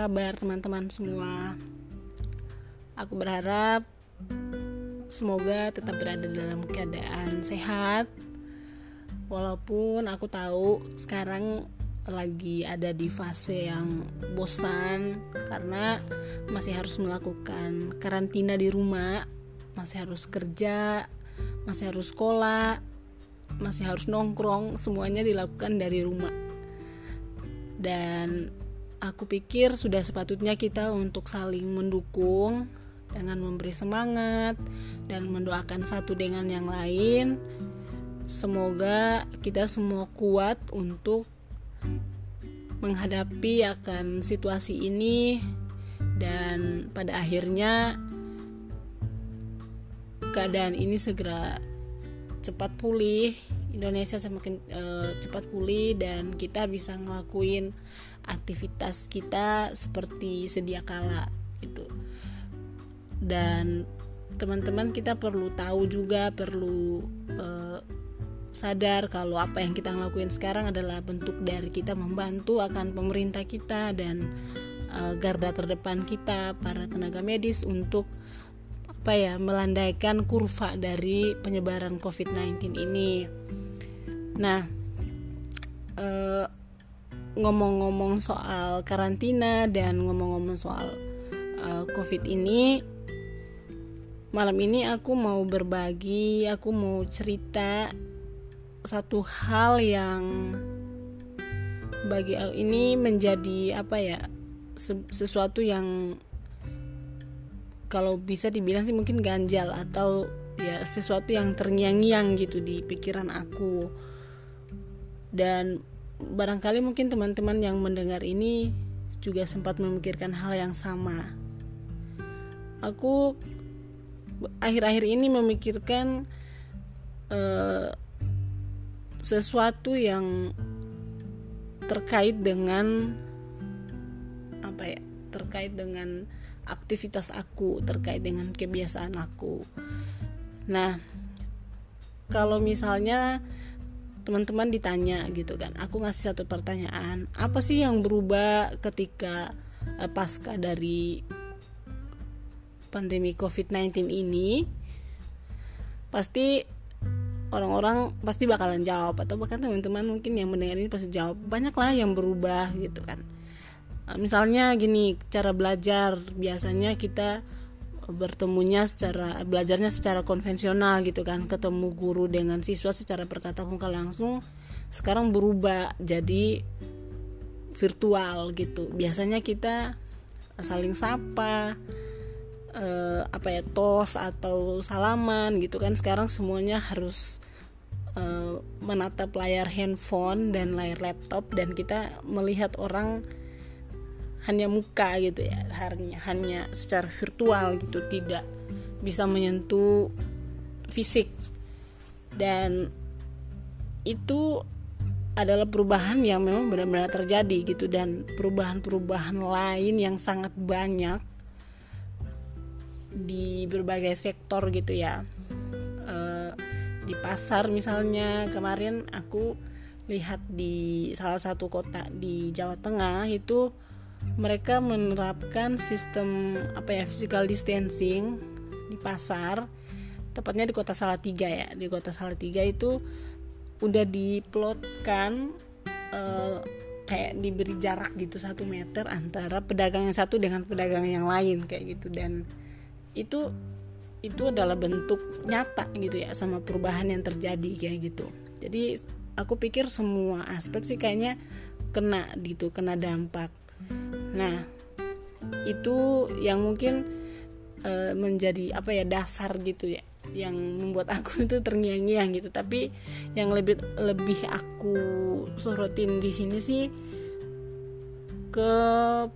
Kabar teman-teman semua? Aku berharap semoga tetap berada dalam keadaan sehat. Walaupun aku tahu sekarang lagi ada di fase yang bosan karena masih harus melakukan karantina di rumah, masih harus kerja, masih harus sekolah, masih harus nongkrong, semuanya dilakukan dari rumah. Dan aku pikir sudah sepatutnya kita untuk saling mendukung dengan memberi semangat dan mendoakan satu dengan yang lain. Semoga kita semua kuat untuk menghadapi akan situasi ini dan pada akhirnya keadaan ini segera cepat pulih Indonesia semakin uh, cepat pulih dan kita bisa ngelakuin aktivitas kita seperti sedia kala gitu dan teman-teman kita perlu tahu juga perlu uh, sadar kalau apa yang kita lakuin sekarang adalah bentuk dari kita membantu akan pemerintah kita dan uh, garda terdepan kita para tenaga medis untuk apa ya melandaikan kurva dari penyebaran COVID-19 ini. Nah, ngomong ngomong-ngomong soal karantina dan ngomong-ngomong soal uh, COVID ini, malam ini aku mau berbagi, aku mau cerita satu hal yang bagi ini menjadi apa ya sesuatu yang kalau bisa dibilang sih mungkin ganjal atau ya sesuatu yang terngiang-ngiang gitu di pikiran aku. Dan barangkali mungkin teman-teman yang mendengar ini juga sempat memikirkan hal yang sama aku akhir-akhir ini memikirkan uh, sesuatu yang terkait dengan apa ya terkait dengan aktivitas aku terkait dengan kebiasaan aku. Nah, kalau misalnya teman-teman ditanya gitu kan, aku ngasih satu pertanyaan, apa sih yang berubah ketika eh, pasca dari pandemi COVID-19 ini? Pasti orang-orang pasti bakalan jawab atau bahkan teman-teman mungkin yang mendengar ini pasti jawab banyak lah yang berubah gitu kan. Misalnya gini cara belajar. Biasanya kita bertemunya secara belajarnya secara konvensional gitu kan. Ketemu guru dengan siswa secara bertatap muka langsung sekarang berubah jadi virtual gitu. Biasanya kita saling sapa eh, apa ya tos atau salaman gitu kan. Sekarang semuanya harus eh, menatap layar handphone dan layar laptop dan kita melihat orang hanya muka gitu ya hanya hanya secara virtual gitu tidak bisa menyentuh fisik. Dan itu adalah perubahan yang memang benar-benar terjadi gitu dan perubahan-perubahan lain yang sangat banyak di berbagai sektor gitu ya. E, di pasar misalnya kemarin aku lihat di salah satu kota di Jawa Tengah itu mereka menerapkan sistem apa ya physical distancing di pasar tepatnya di kota Salatiga ya. Di kota Salatiga itu udah diplotkan uh, kayak diberi jarak gitu satu meter antara pedagang yang satu dengan pedagang yang lain kayak gitu. Dan itu itu adalah bentuk nyata gitu ya sama perubahan yang terjadi kayak gitu. Jadi aku pikir semua aspek sih kayaknya kena gitu kena dampak Nah, itu yang mungkin e, menjadi apa ya dasar gitu ya yang membuat aku itu terngiang-ngiang gitu. Tapi yang lebih lebih aku sorotin di sini sih ke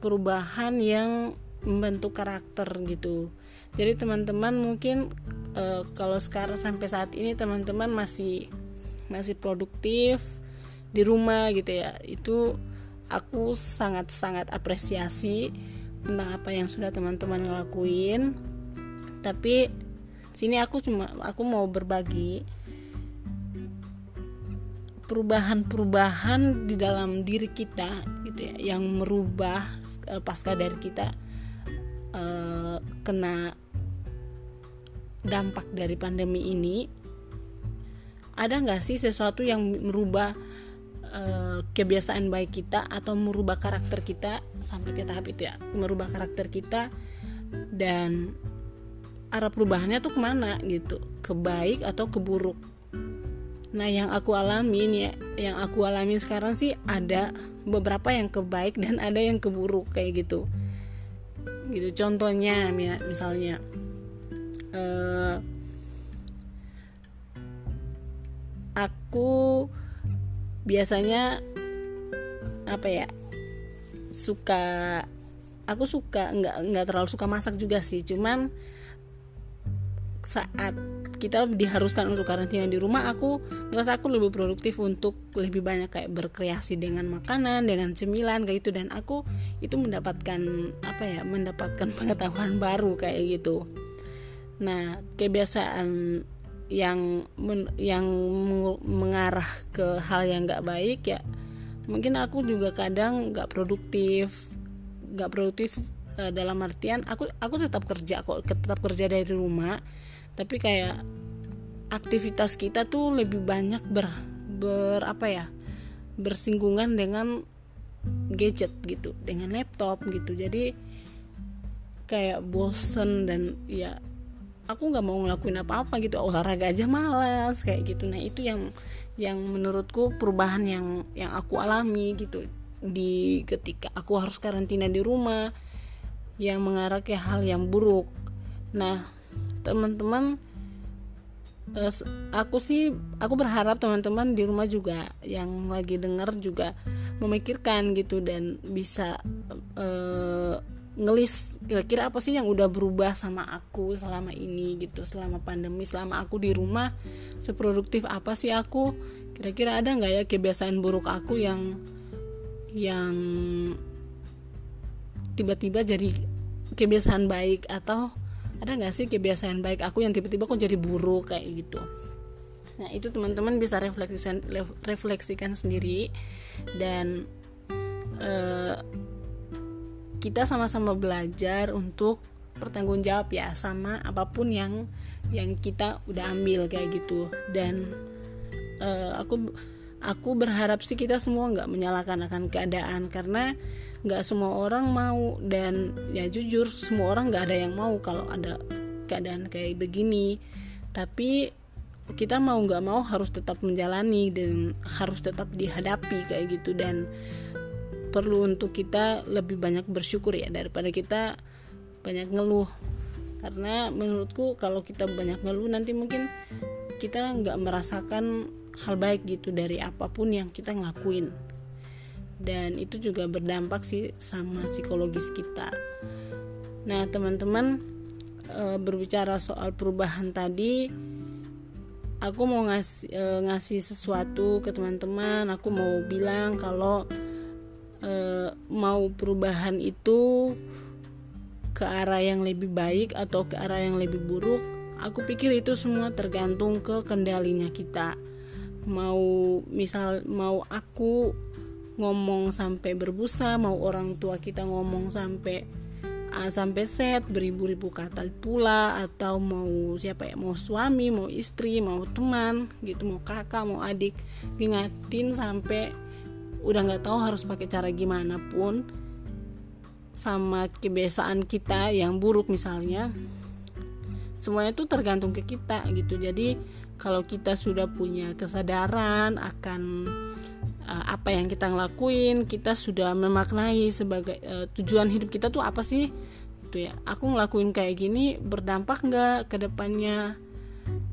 perubahan yang membentuk karakter gitu. Jadi teman-teman mungkin e, kalau sekarang sampai saat ini teman-teman masih masih produktif di rumah gitu ya. Itu aku sangat-sangat apresiasi tentang apa yang sudah teman-teman lakuin. Tapi sini aku cuma aku mau berbagi perubahan-perubahan di dalam diri kita gitu ya yang merubah uh, pasca dari kita uh, kena dampak dari pandemi ini. Ada nggak sih sesuatu yang merubah uh, kebiasaan baik kita atau merubah karakter kita sampai ke tahap itu ya. Merubah karakter kita dan arah perubahannya tuh ke mana gitu? Ke baik atau ke buruk? Nah yang aku alamin ya yang aku alami sekarang sih ada beberapa yang ke baik dan ada yang ke buruk kayak gitu. Gitu contohnya misalnya uh, aku biasanya apa ya suka aku suka nggak nggak terlalu suka masak juga sih cuman saat kita diharuskan untuk karantina di rumah aku ngerasa aku lebih produktif untuk lebih banyak kayak berkreasi dengan makanan dengan cemilan kayak gitu. Dan aku itu mendapatkan apa ya mendapatkan pengetahuan baru kayak gitu. Nah kebiasaan yang men, yang mengarah ke hal yang nggak baik ya mungkin aku juga kadang nggak produktif nggak produktif uh, dalam artian aku aku tetap kerja kok tetap kerja dari rumah tapi kayak aktivitas kita tuh lebih banyak ber ber apa ya bersinggungan dengan gadget gitu dengan laptop gitu. Jadi kayak bosen dan ya aku nggak mau ngelakuin apa-apa gitu olahraga aja malas kayak gitu. Nah itu yang yang menurutku perubahan yang yang aku alami gitu. Di ketika aku harus karantina di rumah yang mengarah ke hal yang buruk. Nah teman-teman eh, aku sih aku berharap teman-teman di rumah juga yang lagi dengar juga memikirkan gitu dan bisa uh, ngelis kira-kira apa sih yang udah berubah sama aku selama ini gitu selama pandemi selama aku di rumah seproduktif apa sih aku? Kira-kira ada nggak ya kebiasaan buruk aku yang yang tiba-tiba jadi kebiasaan baik? Atau ada nggak sih kebiasaan baik aku yang tiba-tiba kok jadi buruk kayak gitu? Nah itu teman-teman bisa refleksikan refleksikan sendiri. Dan uh, kita sama-sama belajar untuk bertanggung jawab ya sama apa pun yang yang kita udah ambil kayak gitu. Dan uh, aku aku berharap sih kita semua nggak menyalahkan akan keadaan karena nggak semua orang mau. Dan ya jujur semua orang nggak ada yang mau kalau ada keadaan kayak begini. Tapi kita mau nggak mau harus tetap menjalani dan harus tetap dihadapi kayak gitu. Dan perlu untuk kita lebih banyak bersyukur ya daripada kita banyak ngeluh karena menurutku kalau kita banyak ngeluh nanti mungkin kita nggak merasakan hal baik gitu dari apa pun yang kita ngelakuin dan itu juga berdampak sih sama psikologis kita. Nah, teman-teman e, berbicara soal perubahan tadi, aku mau ngasih e, ngasih sesuatu ke teman-teman. Aku mau bilang kalau e, mau perubahan itu ke arah yang lebih baik atau ke arah yang lebih buruk, aku pikir itu semua tergantung ke kendalinya kita. Mau misal mau aku ngomong sampai berbusa mau orang tua kita ngomong sampai uh, sampai set beribu-ribu kata pula atau mau siapa ya mau suami mau istri mau teman gitu mau kakak mau adik ingatin sampai udah nggak tahu harus pakai cara gimana pun sama kebiasaan kita yang buruk misalnya. Semuanya itu tergantung ke kita gitu. Jadi kalau kita sudah punya kesadaran akan uh, apa yang kita ngelakuin kita sudah memaknai sebagai uh, tujuan hidup kita tuh apa sih? Itu ya. Aku ngelakuin kayak gini berdampak nggak ke depannya?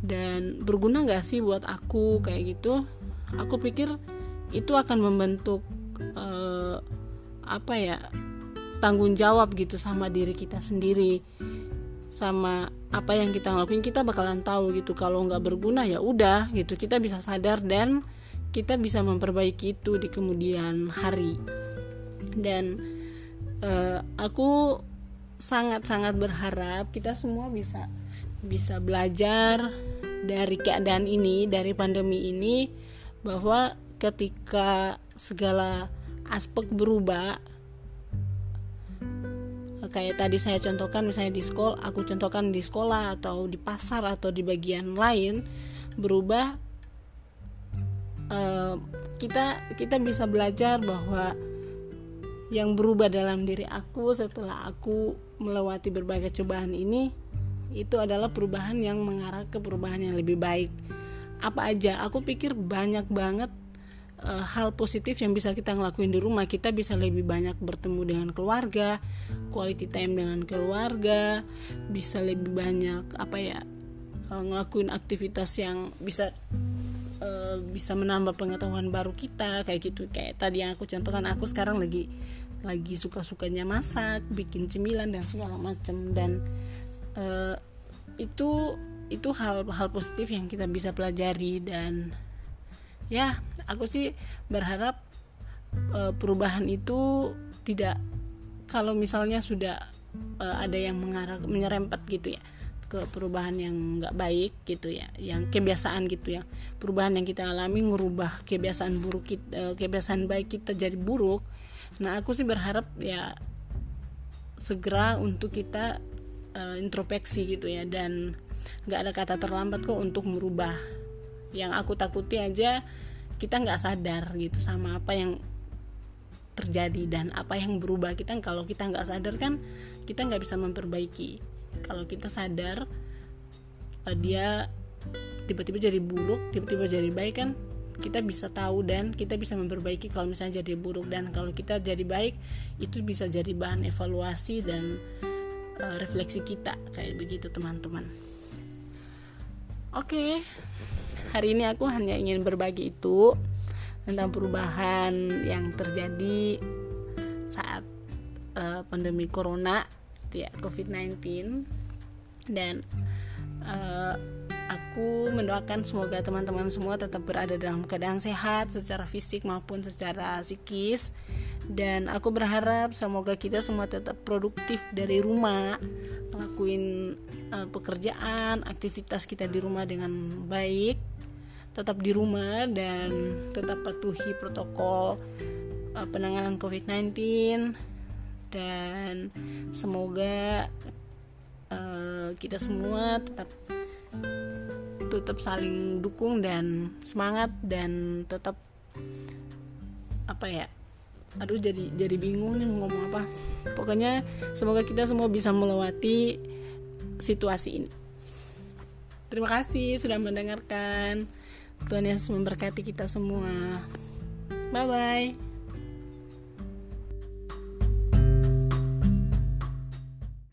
Dan berguna nggak sih buat aku? Kayak gitu. Aku pikir itu akan membentuk uh, apa ya tanggung jawab gitu sama diri kita sendiri sama apa yang kita ngelakuin kita bakalan tahu gitu. Kalau nggak berguna ya udah gitu. Kita bisa sadar dan kita bisa memperbaiki itu di kemudian hari. Dan uh, aku sangat-sangat berharap kita semua bisa bisa belajar dari keadaan ini dari pandemi ini bahwa ketika segala aspek berubah kayak tadi saya contohkan misalnya di sekolah aku contohkan di sekolah atau di pasar atau di bagian lain berubah uh, kita kita bisa belajar bahwa yang berubah dalam diri aku setelah aku melewati berbagai cobaan ini itu adalah perubahan yang mengarah ke perubahan yang lebih baik. Apa aja? Aku pikir banyak banget uh, hal positif yang bisa kita ngelakuin di rumah. Kita bisa lebih banyak bertemu dengan keluarga quality time dengan keluarga bisa lebih banyak apa ya uh, ngelakuin aktivitas yang bisa uh, bisa menambah pengetahuan baru kita kayak gitu. Kayak tadi yang aku contohkan aku sekarang lagi lagi suka sukanya masak bikin cemilan dan segala macam dan uh, itu itu hal-hal positif yang kita bisa pelajari dan ya aku sih berharap uh, perubahan itu tidak kalau misalnya sudah uh, ada yang mengarah menyerempet gitu ya ke perubahan yang nggak baik gitu ya yang kebiasaan gitu ya. Perubahan yang kita alami merubah kebiasaan buruk kita, uh, kebiasaan baik kita jadi buruk. Nah aku sih berharap ya segera untuk kita uh, introspeksi gitu ya dan nggak ada kata terlambat kok untuk merubah yang aku takuti aja kita nggak sadar gitu sama apa yang terjadi dan apa yang berubah kita. Kalau kita nggak sadar kan kita nggak bisa memperbaiki. Kalau kita sadar uh, dia tiba-tiba jadi buruk tiba-tiba jadi baik kan kita bisa tahu dan kita bisa memperbaiki kalau misalnya jadi buruk. Dan kalau kita jadi baik itu bisa jadi bahan evaluasi dan uh, refleksi kita kayak begitu teman-teman oke. Okay hari ini aku hanya ingin berbagi itu tentang perubahan yang terjadi saat uh, pandemi corona ya COVID-19 dan uh, aku mendoakan semoga teman-teman semua tetap berada dalam keadaan sehat secara fisik maupun secara psikis. Dan aku berharap semoga kita semua tetap produktif dari rumah ngelakuin uh, pekerjaan aktivitas kita di rumah dengan baik tetap di rumah dan tetap patuhi protokol uh, penanganan COVID-19 dan semoga uh, kita semua tetap tetap saling dukung dan semangat dan tetap apa ya aduh jadi jadi bingung nih ngomong apa. Pokoknya semoga kita semua bisa melewati situasi ini terima kasih sudah mendengarkan Tuhan Yesus memberkati kita semua. Bye bye.